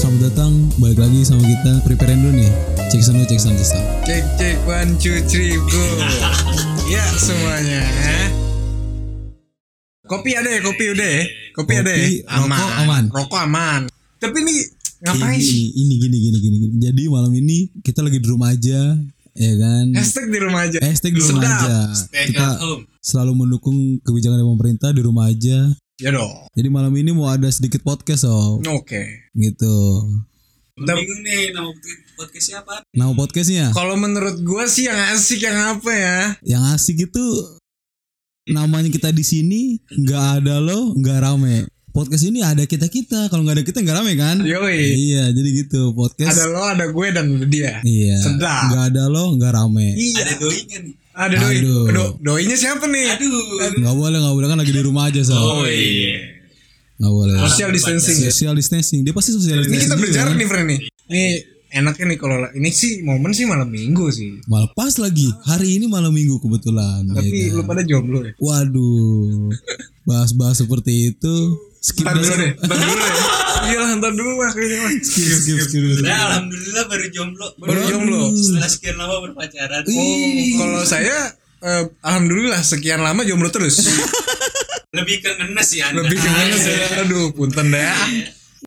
selamat datang balik lagi sama kita prepare dulu nih cek sound cek sound cek sound Cek cek one two three go. ya semuanya. Kopi ada ya, kopi udah ya. Kopi, ada ya. Kopi, rokok aman. Rokok aman. Tapi ini ngapain ini, sih? ini gini gini gini gini jadi malam ini kita lagi di rumah aja ya kan Hashtag di rumah aja. hashtag di rumah Sedap. aja Stay kita selalu mendukung kebijakan dari pemerintah di rumah aja Ya dong. jadi malam ini mau ada sedikit podcast oh Oke. gitu Udah- Bingung nih nama podcastnya apa? nama podcastnya Kalau menurut gua sih yang asik yang apa ya? yang asik itu namanya kita di sini nggak ada lo nggak rame podcast ini ada kita kita kalau nggak ada kita nggak rame kan Yoi. iya jadi gitu podcast Ada lo, ada gue dan dia. iya Sedap. nggak ada lo nggak rame Iya. Ada doinya nih. Ada doi. Aduh. Do, doinya siapa nih? Aduh. nggak boleh nggak boleh kan lagi di rumah aja so Oh iya. nggak boleh Social distancing. ya. social distancing dia pasti social Ini distancing kita juga, berjarak kan? nih, friend nih. Nih enaknya nih kalau ini sih momen sih malam minggu sih. malah pas lagi hari ini malam minggu kebetulan ya Tapi kan? lu pada jomblo ya? waduh bahas-bahas seperti itu skip Ntar dulu deh, ntar dulu deh. Iya lah, ntar dulu lah kayaknya mah. skip skip skip dulu. Nah, alhamdulillah baru jomblo. Baru jomblo. Setelah sekian lama berpacaran. Oh, kalau saya eh, alhamdulillah sekian lama jomblo terus. Lebih ke ngenes ya Anda. Lebih ke mana sih? Aduh, punten deh.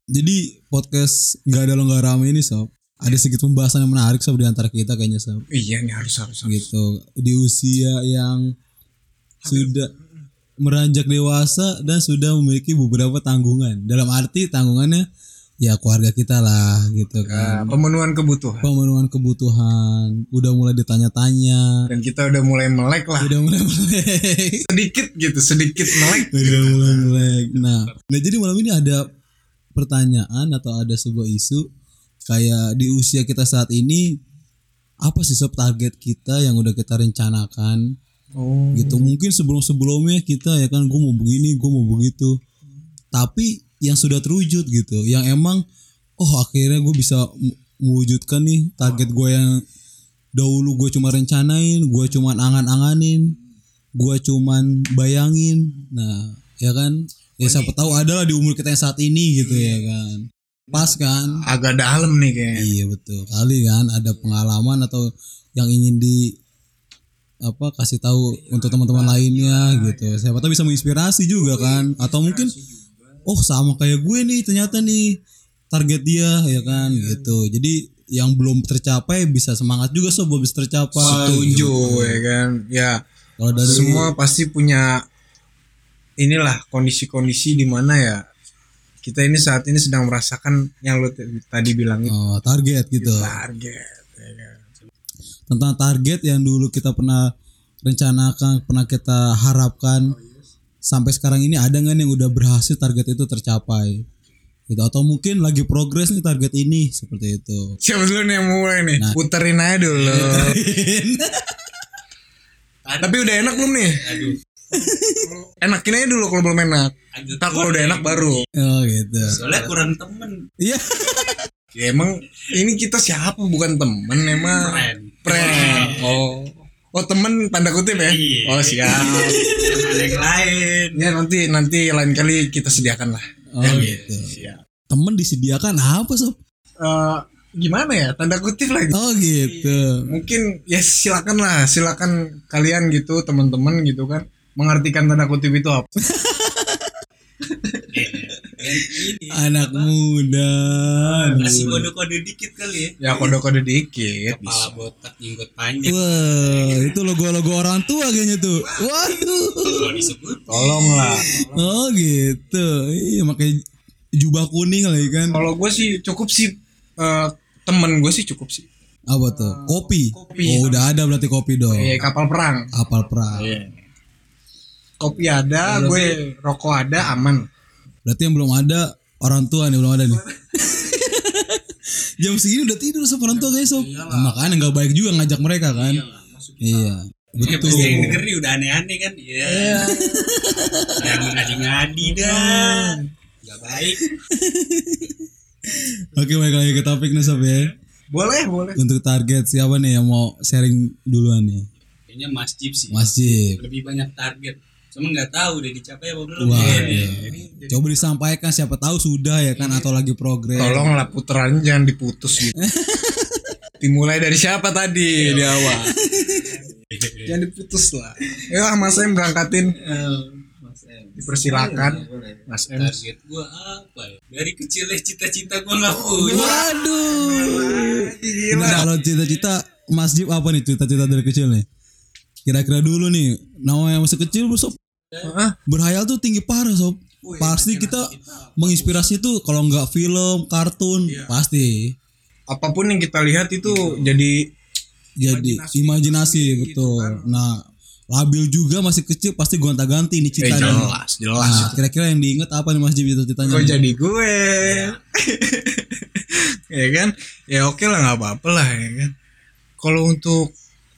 Jadi podcast nggak ada lo nggak rame ini sob. Ada sedikit pembahasan yang menarik sob di antara kita kayaknya sob. Iya nih harus harus. harus. Gitu di usia yang sudah meranjak dewasa dan sudah memiliki beberapa tanggungan. Dalam arti tanggungannya ya keluarga kita lah gitu Nah, kan. pemenuhan kebutuhan. Pemenuhan kebutuhan udah mulai ditanya-tanya. Dan kita udah mulai melek lah. Udah mulai melek. Sedikit gitu, sedikit melek. udah mulai melek. Nah, nah jadi malam ini ada pertanyaan atau ada sebuah isu kayak di usia kita saat ini apa sih sob target kita yang udah kita rencanakan Oh. gitu. Mungkin sebelum sebelumnya kita ya kan gue mau begini gue mau begitu. Tapi yang sudah terwujud gitu yang emang oh akhirnya gue bisa mewujudkan nih target gue yang dahulu gue cuma rencanain gue cuma angan-anganin gue cuman bayangin. Nah ya kan? Ya siapa tahu adalah di umur kita yang saat ini gitu ya kan? Pas kan? Agak dalam nih kayaknya. Iya betul kali kan? Ada pengalaman atau yang ingin di apa kasih tahu untuk teman-teman lainnya gitu. Siapa tahu bisa menginspirasi juga kan atau mungkin oh sama kayak gue nih ternyata nih target dia ya kan gitu. Jadi yang belum tercapai bisa semangat juga sob buat bisa tercapai. Setuju Gitu. ya kan. Ya, Kalau dari semua pasti punya inilah kondisi-kondisi di mana ya kita ini saat ini sedang merasakan yang lo tadi bilang itu oh, target gitu. target ya kan. Tentang target yang dulu kita pernah rencanakan, pernah kita harapkan. Sampai sekarang ini ada nggak nih yang udah berhasil target itu tercapai? Gitu. Atau mungkin lagi progres nih target ini seperti itu. Siapa dulu nih yang mau mulai nih? Puterin aja dulu. Tapi udah enak belum nih? Aduh. enakin aja dulu kalau belum enak. Ntar kalau udah enak baru. Oh gitu. Soalnya kurang temen. iya ya emang ini kita siapa? Bukan temen emang Friend. Friend. oh. Oh temen tanda kutip ya? Iya. oh siap. Ada yang lain. ya nanti nanti lain kali kita sediakan lah. Oh gitu. Siap. Temen disediakan apa sob? Eh, gimana ya? Tanda kutip lagi. Oh gitu. Mungkin ya silakan lah. Silakan kalian gitu teman-teman gitu kan mengartikan tanda kutip itu apa. anak muda Kasih kode-kode dikit kali ya. ya kode-kode dikit Kepala botak, jenggot panjang. Wah, itu logo-logo orang tua kayaknya tuh. Waduh. Tolong lah Oh gitu. Iya makanya jubah kuning lagi kan. kalau gue sih cukup sih eh, temen gue sih cukup sih Apa tuh? Kopi. Kopi. Oh, udah ada berarti kopi dong. eh kapal perang Apal perang. kopi ada gue rokok ada aman Berarti yang belum ada orang tua nih belum ada nih. Jam segini udah tidur sama orang tua guys sob. Nah, makanya nggak baik juga ngajak mereka kan. Iya. Ya, Betul. pasti yang denger nih udah aneh-aneh kan. Iya. Yang ngadi-ngadi dah. Gak baik. Oke balik lagi ke topik nih sob ya. boleh boleh Untuk target siapa nih yang mau sharing duluan nih? Kayaknya Mas Jip sih. Masjid. Lebih banyak target. Cuma nggak tahu udah dicapai apa belum. Wah, Iya. iya. Coba disampaikan siapa tahu sudah ya kan atau lagi progres. Tolonglah putarannya jangan diputus gitu. Dimulai dari siapa tadi di awal? jangan diputus lah. Ya Mas Em berangkatin. Eh, Mas M. Dipersilakan. Boleh, boleh. Mas Em. Target gua apa ya? Dari kecilnya cita-cita gua nggak punya. Waduh. Gila. Nah, kalau cita-cita Mas Jip apa nih cita-cita dari kecil nih? Kira-kira dulu nih, nama yang masih kecil bu, Hah? Berhayal tuh tinggi parah sob. Pasti kita menginspirasi tuh kalau nggak film, kartun, pasti. Apa pun yang kita lihat itu jadi Jadi imajinasi, betul. Nah, labil juga masih kecil pasti gonta-ganti nih eh, citanya. jelas, jelas. Nah, kira-kira yang diinget apa nih Mas Jip cita-citanya? Kok nih? jadi gue? ya kan? Ya oke lah nggak apa-apa lah ya kan. Kalau untuk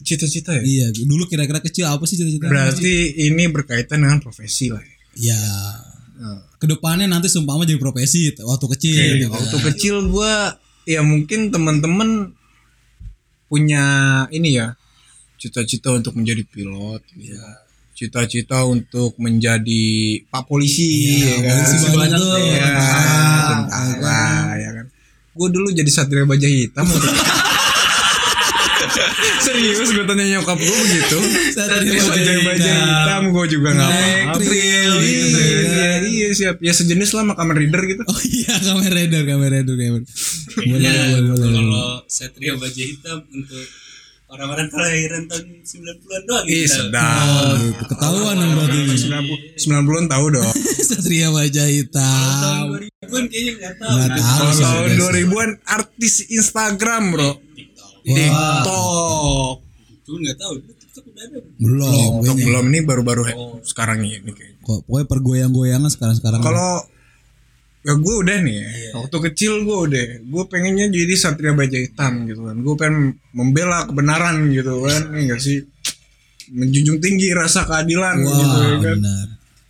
cita-cita ya. Iya, dulu kira-kira kecil apa sih cita-cita? Berarti ini berkaitan dengan profesi lah. ya. Ya. Ke depannya nanti sumpama jadi profesi waktu kecil. Oke, gitu. waktu kecil gua ya mungkin teman-teman punya ini ya cita-cita untuk menjadi pilot gitu. Cita-cita untuk menjadi pak polisi Iya, ya kan. polisi banyak tuh, Ya, tentara, ya kan. Gue dulu jadi satria baja hitam Serius gue tanya nyokap gue begitu Satria Satria Baja baja Hitam. hitam gue juga nggak gitu, Iya, kan. iya siap Ya sejenis lah sama Kamen Rider gitu Oh iya kamera rider, kamera rider, kamera. Boleh, Ya, boleh, boleh. kalau Satria Baja Hitam untuk orang-orang kelahiran tahun 90-an doang Ih gitu. sedap Oh, gitu. Ketahuan dong berarti. 90-an tahu dong Satria Baja Hitam. Tahun 2000-an kayaknya nggak tahu. Nggak Nah, tahu. Kalau sih, tahun guys. 2000-an artis Instagram bro TikTok. TikTok Cuma nggak tahu. Belum, kayaknya. belum ini baru-baru he- sekarang ini kayaknya Kok pokoknya pergoyang-goyangan sekarang-sekarang. Kalau ya gue udah nih ya, waktu kecil gue udah, gue pengennya jadi satria baja hitam gitu kan, gue pengen membela kebenaran gitu kan, ini enggak sih, menjunjung tinggi rasa keadilan gitu ya Wah, kan. benar.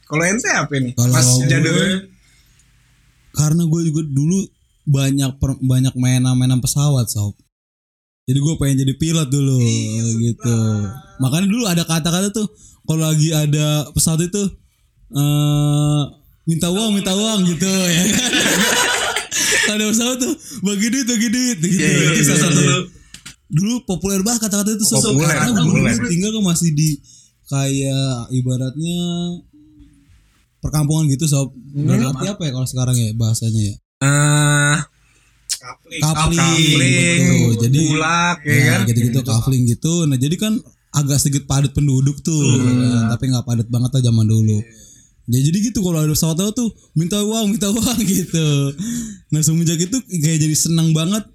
Kalau ente apa nih, Kalau Mas Jadul? Karena gue juga dulu banyak per- banyak mainan-mainan pesawat, sob. Jadi gue pengen jadi pilot dulu gitu. Makanya dulu ada kata-kata tuh kalau lagi ada pesawat itu eh minta uang, minta uang gitu ya. ada pesawat tuh bagi duit, bagi duit gitu. Iya, iya, Itu iya, salah satu iya. dulu populer banget kata-kata itu Sob. Populer, Karena dulu populer. gue tinggal kan masih di kayak ibaratnya perkampungan gitu sob. Berarti apa ya kalau sekarang ya bahasanya ya? Eh, Kapling. Kapling, Kafling, betul. Jadi bulak ya, ya, kan? gitu-gitu kafling gitu. Nah jadi kan agak sedikit padat penduduk tuh, kan. tapi nggak padat banget lah zaman dulu. Ya jadi gitu kalau ada pesawat lewat tuh minta uang, minta uang gitu. Nah semenjak itu kayak jadi senang banget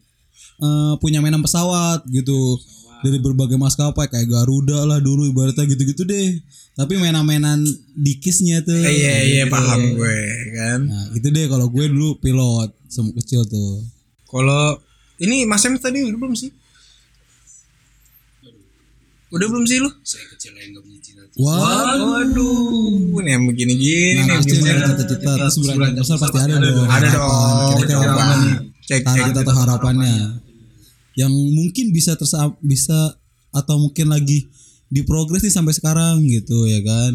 eh, punya mainan pesawat gitu. Dari berbagai maskapai kayak Garuda lah dulu ibaratnya gitu-gitu deh. Tapi mainan-mainan dikisnya tuh. Eh, Iya iya Gitu. paham gue kan. Nah gitu deh kalau gue dulu pilot semua kecil tuh. Kalau ini Mas Em tadi udah belum sih? Udah belum sih lu? Saya kecil yang nggak punya cita-cita. Wah, Waduh, ini yang begini-gini Nah, nih gimana? ada cita-cita terus beranjak besar pasti ada dong. Ada harapan. dong. Kira-kira Coba. apa nih? Cek Target atau harapannya yang mungkin bisa tersa bisa atau mungkin lagi di progres nih sampai sekarang gitu ya kan.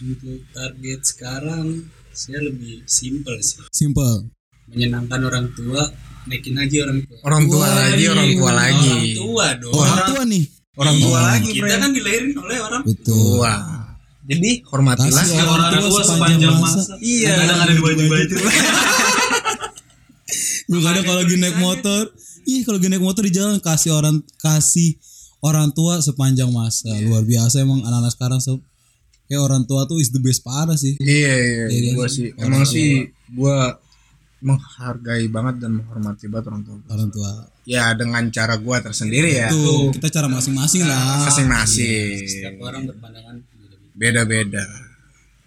Untuk target sekarang saya lebih simpel sih. Simple. Menyenangkan orang tua, naikin aja orang tua. Orang tua lagi, orang tua lagi. Orang tua dong. Orang tua nih. Orang tua lagi, Kita kan dilahirin oleh orang Betul. Tua. Jadi hormatilah. Kasih orang tua sepanjang masa. Iya. Kadang ada di baju-baju. Lu kadang kalau lagi naik motor, ih kalau lagi naik motor di jalan kasih orang kasih orang tua sepanjang masa. Luar biasa emang anak-anak sekarang sob. Kayak orang tua tuh is the best parah sih. Iya, iya, Iya, gua kan? sih emang sih gua menghargai banget dan menghormati banget orang tua. Orang tua. Ya dengan cara gua tersendiri ya. Tuh, kita cara masing-masing lah. Masing-masing. Setiap orang berpandangan beda-beda.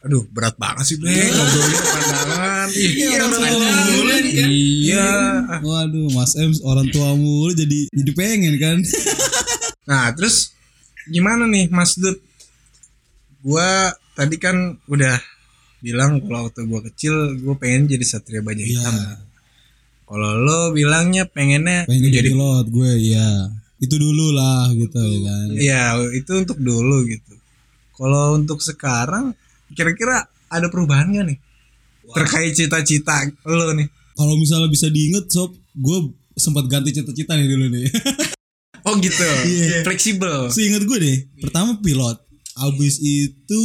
Aduh, berat banget sih, Bre. Ngobrolnya pandangan. Iya, orang tua mulu. kan. Iya. Waduh, Mas M orang tua mulu jadi jadi pengen kan. Nah, terus gimana nih Mas Dut? Gua tadi kan udah bilang kalau waktu gua kecil gua pengen jadi satria baja hitam. Iya. Kalau lo bilangnya pengennya Pengen jadi pilot gue, ya. Itu dulu lah gitu ya kan. Iya, itu untuk dulu gitu. Kalau untuk sekarang kira-kira ada perubahan gak nih? Terkait cita-cita lo nih. Kalau misalnya bisa diinget sob, gue sempat ganti cita-cita nih dulu nih. Oh gitu. Iya. Fleksibel. Seingat gue deh, pertama pilot. Abis itu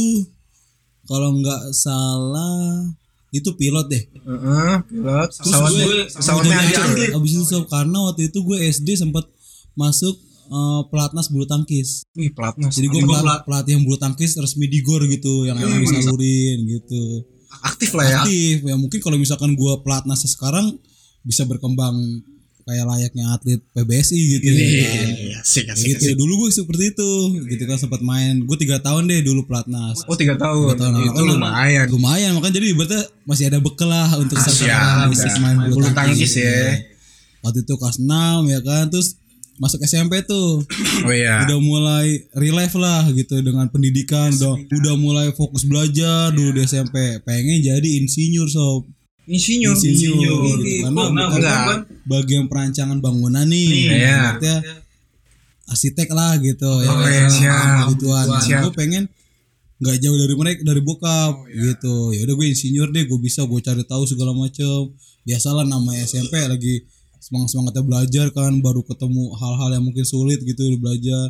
kalau nggak salah itu pilot deh. Heeh, pilot. Terus Pesawat gue gue pesawatnya atlet. Abis itu sob, karena waktu itu gue SD sempat masuk eh, pelatnas bulu tangkis. Wih, pelatnas. Jadi gue Gue pelat, pelat- pelatih yang bulu tangkis resmi di GOR gitu, yang emang disalurin gitu. aktif lah ya. Aktif ya mungkin kalau misalkan gue pelatnasnya sekarang bisa berkembang kayak layaknya atlet PBSI gitu ya kan. Iya, asik, Kayak asik, gitu asik. dulu gue seperti itu gitu kan sempat main gue tiga tahun deh dulu pelatnas Oh tiga tahun. Tiga tahun. Itu lumayan. lumayan makanya jadi ibaratnya masih ada bekal lah untuk Ah, sekarang dah. main bulu, tangkis ya. waktu itu kelas 6 ya kan terus masuk SMP tuh Oh iya. udah mulai relive lah gitu dengan pendidikan udah udah mulai fokus belajar dulu di SMP pengen jadi insinyur sob Insinyur. Insinyur, gitu. Karena Nah, bukan enggak. bagian perancangan bangunan nih Iya. Maksudnya arsitek lah gitu ya Oh, kan. iya, siap. gituan Siap. gue pengen nggak jauh dari mereka dari bokap gitu ya udah gue insinyur deh gue bisa gue cari tahu segala macam biasalah namanya SMP lagi semangat semangatnya belajar kan baru ketemu hal-hal yang mungkin sulit gitu belajar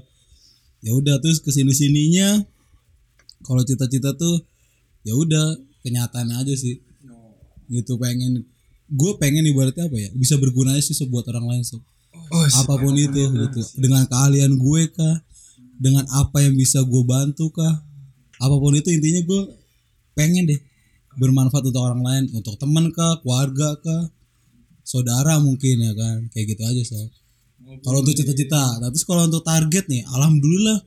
ya udah terus ke sini sininya kalau cita-cita tuh ya udah kenyataan aja sih gitu pengen gue pengen ibaratnya apa ya bisa berguna sih buat orang lain sob Oh, apa pun itu gitu. dengan keahlian gue kah dengan apa yang bisa gue bantu kah apa pun itu intinya gue pengen deh bermanfaat untuk orang lain untuk teman kah keluarga kah saudara mungkin ya kan kayak gitu aja sob kalau untuk cita-cita nah, terus kalau untuk target nih alhamdulillah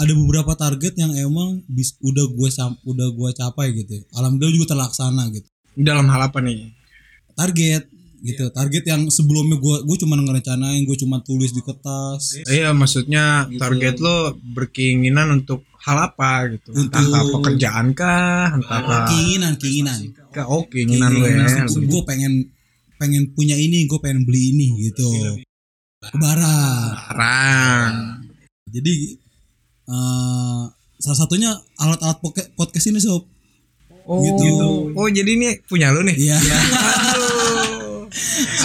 ada beberapa target yang emang bis, udah gue udah gue capai gitu alhamdulillah juga terlaksana gitu dalam hal apa nih? target gitu. Target yang sebelumnya gue gue cuma ngerencanain gue cuma tulis di kertas. Iya, maksudnya target lo berkeinginan untuk hal apa gitu? Entah apa Untuk- pekerjaan kah, entah apa? Keinginan keinginan. Oh, keinginan lo ya. gue pengen pengen punya ini gue pengen beli ini gitu. Barang. Barang. jadi eh, salah satunya alat-alat podcast ini sob Oh, Gitu. oh jadi ini punya lo nih? iya Aduh.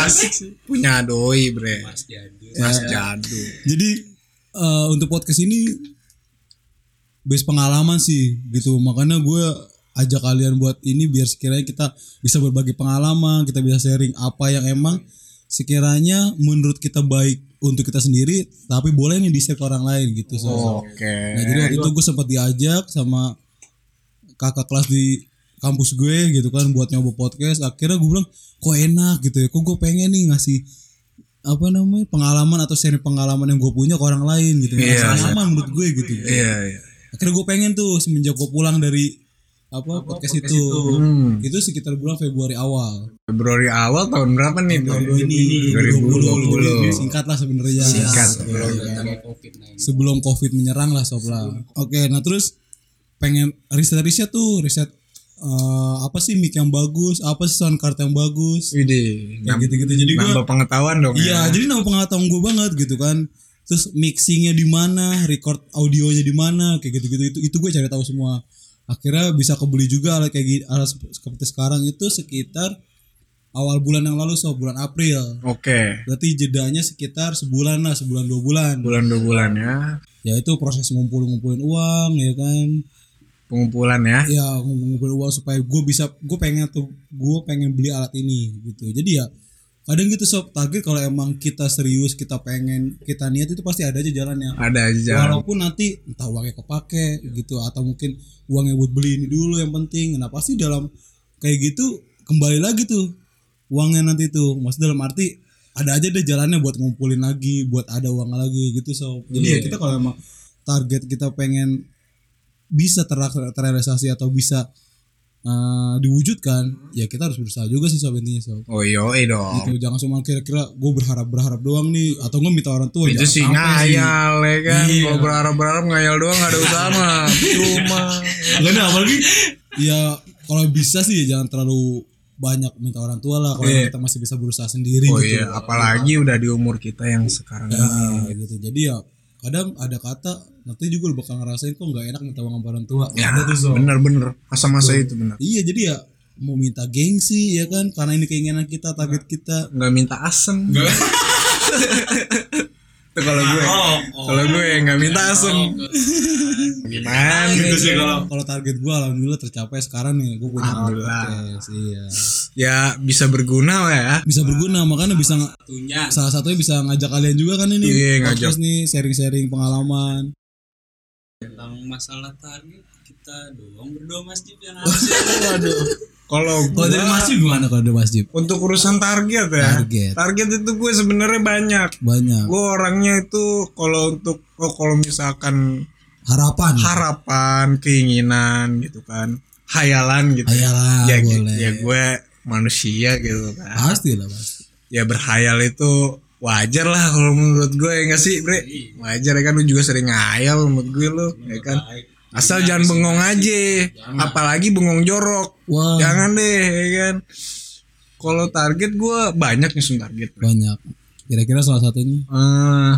Asik sih. Punya doi, bre. Mas Jadu. Mas Jadu. jadi eh, untuk podcast ini base pengalaman sih gitu makanya gue ajak kalian buat ini biar sekiranya kita bisa berbagi pengalaman kita bisa sharing apa yang emang sekiranya menurut kita baik untuk kita sendiri tapi boleh nih di share ke orang lain gitu so. Oke. nah jadi waktu itu gue sempat diajak sama kakak kelas di kampus gue gitu kan buat nyoba podcast akhirnya gue bilang kok enak gitu ya kok gue pengen nih ngasih apa namanya pengalaman atau sharing pengalaman yang gue punya ke orang lain gitu Ngerasa iya. nyaman menurut gue gitu Iya, iya. akhirnya gue pengen tuh semenjak gue pulang dari apa podcast, itu Hmm. itu sekitar bulan Februari awal Februari awal tahun berapa nih? tahun ini 2020. singkat lah sebenarnya Singkat. Iya. Dari COVID-19. sebelum covid menyerang lah sob lah oke nah terus pengen riset riset tuh riset eh, apa sih mic yang bagus apa sih sound card yang bagus. Widih, kayak nam- gitu gitu jadi gue nambah pengetahuan dong iya ya. jadi nama pengetahuan gue banget gitu kan. Terus mixingnya di mana record audionya di mana kayak gitu gitu itu itu gue cari tahu semua. Akhirnya bisa kebeli juga alat kayak gitu alat sep- seperti sekarang itu sekitar awal bulan yang lalu so bulan April. Oke. berarti jedanya sekitar sebulan lah sebulan dua bulan. Bulan dua bulan ya. ya itu proses ngumpul ngumpulin uang ya kan Pengumpulan ya. ya ngumpulin uang supaya gue bisa gue pengen tuh gue pengen beli alat ini gitu. Jadi ya kadang gitu sob target kalau emang kita serius kita pengen kita niat itu pasti ada aja jalannya. Ada aja jalan. walaupun nanti entah uangnya kepake gitu atau mungkin uangnya buat beli ini dulu yang penting. Nah pasti dalam kayak gitu kembali lagi tuh uangnya nanti tuh. Maksud dalam arti ada aja deh jalannya buat ngumpulin lagi buat ada uang lagi gitu so jadi ya kita kalau emang target kita pengen bisa ter- terrealisasi atau bisa eh, diwujudkan ya kita harus berusaha juga sih sob intinya sob Oh iya dong. gitu jangan cuma kira-kira gue berharap berharap doang nih atau gue minta orang tua Itu sih ngayal ya kan. Iya. Kalau berharap-berharap ngayal doang gak ada usaha mah. Cuma. Enggak nih apalagi ya kalau bisa sih ya jangan terlalu banyak minta orang tua lah kalau Iya. kita masih bisa berusaha sendiri Oh gitu. iya, apalagi udah di umur kita yang sekarang ini. Nah, gitu. Jadi ya kadang ada kata nanti juga lu bakal ngerasain kok nggak enak minta uang sama orang tua Ya, ada tuh Sob. bener-bener masa-masa itu bener. iya jadi ya mau minta gengsi ya kan karena ini keinginan kita target kita Nggak minta asem. Itu kalau gue, Oh, kalau gue nggak minta asem. Gimana? Gitu sih kalau kalau target gua alhamdulillah tercapai sekarang nih gue punya Alhamdulillah. podcast iya Ya bisa berguna lah ya. bisa berguna makanya bisa satunya salah satunya bisa ngajak kalian juga kan ini Iya, ngajak. nih sharing-sharing pengalaman tentang masalah target kita doang berdua Mas Dip yang harusnya Waduh. Kalau kalau dari gue Mas gimana kalau dari Mas untuk urusan target ya. Target. Target itu gue sebenarnya banyak. banyak Gue orangnya itu kalau untuk oh, kalau misalkan harapan harapan, keinginan gitu kan, hayalan gitu. Hayalan, ya, gi- boleh. ya gue manusia gitu kan. pasti lah pasti Ya berhayal itu wajar lah kalau menurut gue ya nggak sih, Bre? Wajar ya kan lu juga sering ngayal menurut gue lu, ya kan. Asal jangan bengong aja, apalagi bengong jorok. wah Jangan deh, ya kan. Kalau target gue banyak nyusun target. Bre. banyak kira-kira salah satunya Eh,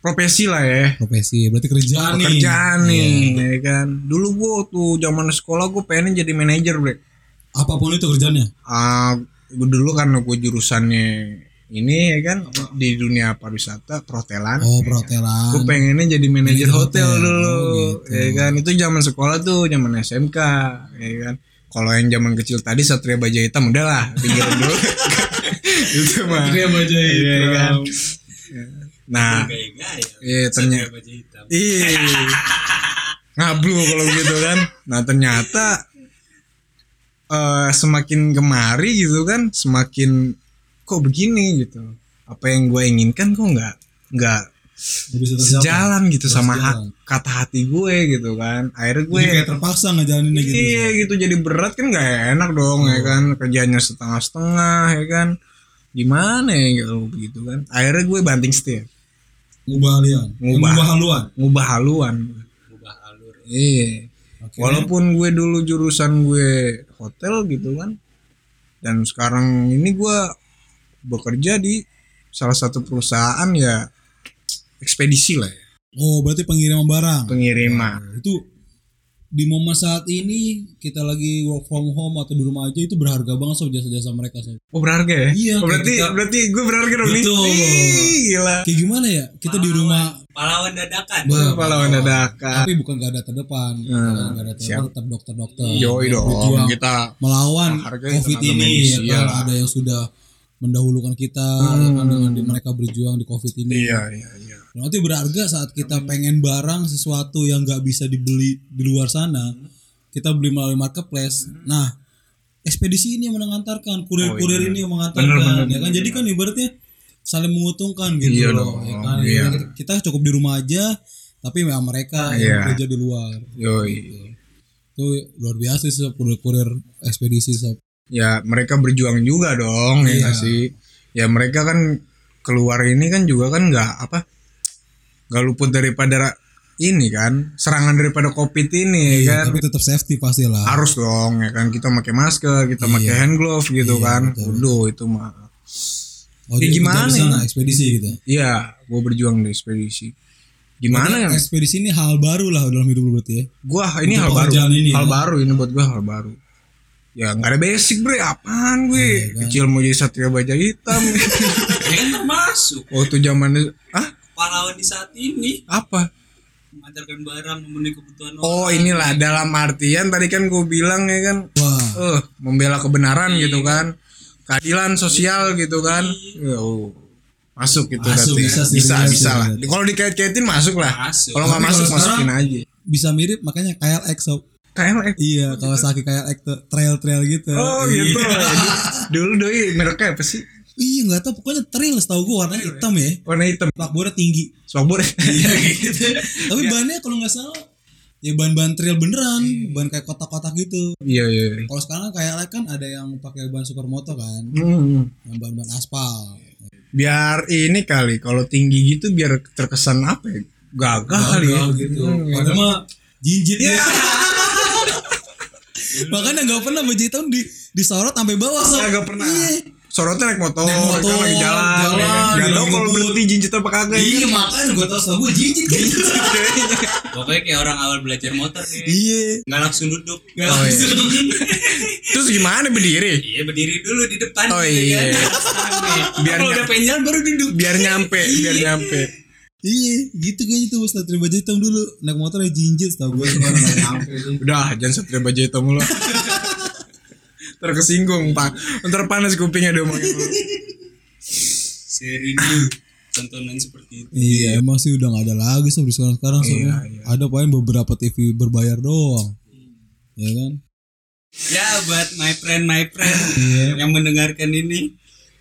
profesi lah ya. profesi berarti kerjaan nih Pekerjaan Iya. nih, ya kan. Dulu gue tuh zaman sekolah gue pengen jadi manajer, bre. apa pun itu kerjanya Ah, gue dulu kan gue jurusannya ini ya kan di dunia pariwisata perhotelan. oh perhotelan Gue pengennya jadi manajer hotel, hotel. dulu, Oh, gitu. ya kan. Itu zaman sekolah tuh, zaman SMK, ya kan. Kalau yang zaman kecil tadi Satria Baja Hitam udah lah, pikirin dulu. itu mah. Satria Baja Iya Hitam. kan. Nah, gaya gaya iya ternyata Iya. Ngablu kalau gitu kan. Nah, ternyata eh semakin kemari gitu kan, semakin kok begini gitu. Apa yang gue inginkan kok nggak nggak sejalan gitu sama ha- kata hati gue gitu kan. Akhirnya gue Jadi kayak terpaksa ngejalaninnya gitu iya gitu. Jadi berat kan nggak enak dong ya kan. Kerjanya setengah-setengah ya kan. Gimana ya gitu begitu kan? Akhirnya gue banting setir. Ngubah haluan. Ngubah. ngubah haluan. Ngubah haluan. Ubah alur iya. Oke. Walaupun gue dulu jurusan gue hotel gitu kan. Dan sekarang ini gue bekerja di salah satu perusahaan ya ekspedisi lah ya, oh berarti pengiriman barang pengiriman. itu di momen saat ini kita lagi work from home atau di rumah aja itu berharga banget sob jasa-jasa mereka sob Oh berharga ya? Iya, Oh, berarti kita- berarti gue berharga dong nih. Gila. kayak gimana ya kita di rumah pahlawan dadakan Bah, Pahlawan dadakan. tapi bukan gak ada terdepan Hmm, gak ada siap. terdepan tetap dokter-dokter Yoi yang dong. Kita melawan covid ini ya kan ada yang sudah mendahulukan kita ya kan, dengan di- mereka berjuang di covid ini iya iya iya. Nanti berharga saat kita pengen barang sesuatu yang nggak bisa dibeli di luar sana, kita beli melalui marketplace. Nah, ekspedisi ini yang mengantarkan, kurir-kurir Oh, iya. ini yang mengantarkan, Bener, bener, ya kan? Jadi kan ibaratnya saling menguntungkan gitu Iya loh, dong, ya kan? iya. Kita- cukup di rumah aja, tapi ya mereka Iya. yang kerja di luar. Yoi. Itu luar biasa sih kurir-kurir ekspedisi. Sob. Ya mereka berjuang juga dong ya Iya. nggak sih. Ya mereka kan keluar ini kan juga kan nggak apa nggak luput daripada ini kan serangan daripada covid ini ya kan Tapi tetap safety pastilah. harus dong ya kan kita pakai masker kita pakai hand glove gitu Iya, kan. Udah itu mah Oh, Ya, gimana di sana, ya? ekspedisi gitu. iya gue berjuang di ekspedisi gimana ya Ekspedisi ini hal baru lah dalam hidup lu berarti ya. gua ini Untuk hal baru ini hal ya. baru ini buat gua hal baru ya nggak ada basic bre. Apaan gue? Iya, kan? kecil mau jadi satria baja hitam. Ya kan termasuk. Waktu zamannya ah pahlawan di saat ini. Apa? Mengantarkan barang memenuhi kebutuhan Oh orang. inilah dalam artian tadi kan gue bilang ya kan? Wah, eh membela kebenaran gitu kan? Keadilan sosial gitu kan? Ya, oh. masuk gitu Masuk, berarti bisa ya. bisa bisa bisa lah. kalau dikait-kaitin masuk lah. Kalau nggak masuk masukin aja. Bisa mirip makanya KLX sob. KLX Iya, kalau sakit KLX tuh trail-trail gitu. oh Iya. gitu dulu doi mereknya apa sih Iya nggak tahu pokoknya trail setahu gue warnanya hitam ya. warna hitam Plakbornya tinggi. Swabur Iya gitu. Tapi bahannya kalau nggak salah ya bahan-bahan trail beneran, bahan kayak kotak-kotak gitu. iya iya iya. Kalau sekarang kayak kan ada yang pakai bahan supermoto kan, Hmm. yang bahan-bahan aspal. biar ini kali kalau tinggi gitu biar terkesan apa ya gagah kali ya gitu. Hmm, ya Padahal mah jinjit ya. Makanya nggak pernah baju hitam di disorot sampai bawah. Sob. Nggak pernah. Iya. sorotnya naik motor, Naik motor, kan lagi jalan, jalan, ya kan? Gak tau kalau berhenti jinjit apa kagak. Iya makanya gue tau sama gue jijik kan. Pokoknya kayak orang awal belajar motor nih. Iya. Nggak langsung duduk. Nggak Oh, iya. langsung. Terus gimana berdiri? Iya berdiri dulu di depan. Oh, gitu iya. kan. Biar Biar kalau udah pengen jalan baru duduk. Biar nyampe, biar nyampe. Iya, gitu kayaknya tuh Satria Baja Hitam dulu naik motor ya jinjit tau gue. Udah, jangan satria baja hitam mulu. Terkesinggung, Pak. Ntar panas kupingnya dia ngomongin lu. Serindu tontonan seperti itu. Iya, emang sih udah gak ada lagi di sekarang sekarang. Iya, ya. iya. Ada paling beberapa TV berbayar doang. Ya kan? Ya buat my friend my friend Iya. yang mendengarkan ini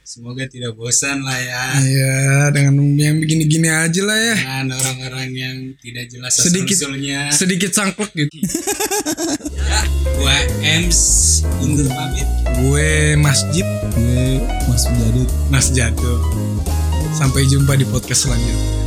semoga tidak bosan lah ya Iya, dengan yang begini-gini aja lah ya. dengan orang-orang yang tidak jelas Sedikit- asal-usulnya. Sedikit sangklek gitu. Ya, gua Ems undur pamit. Gue Masjid, Gue Mas Jadut Mas Jatuh. Sampai jumpa di podcast selanjutnya.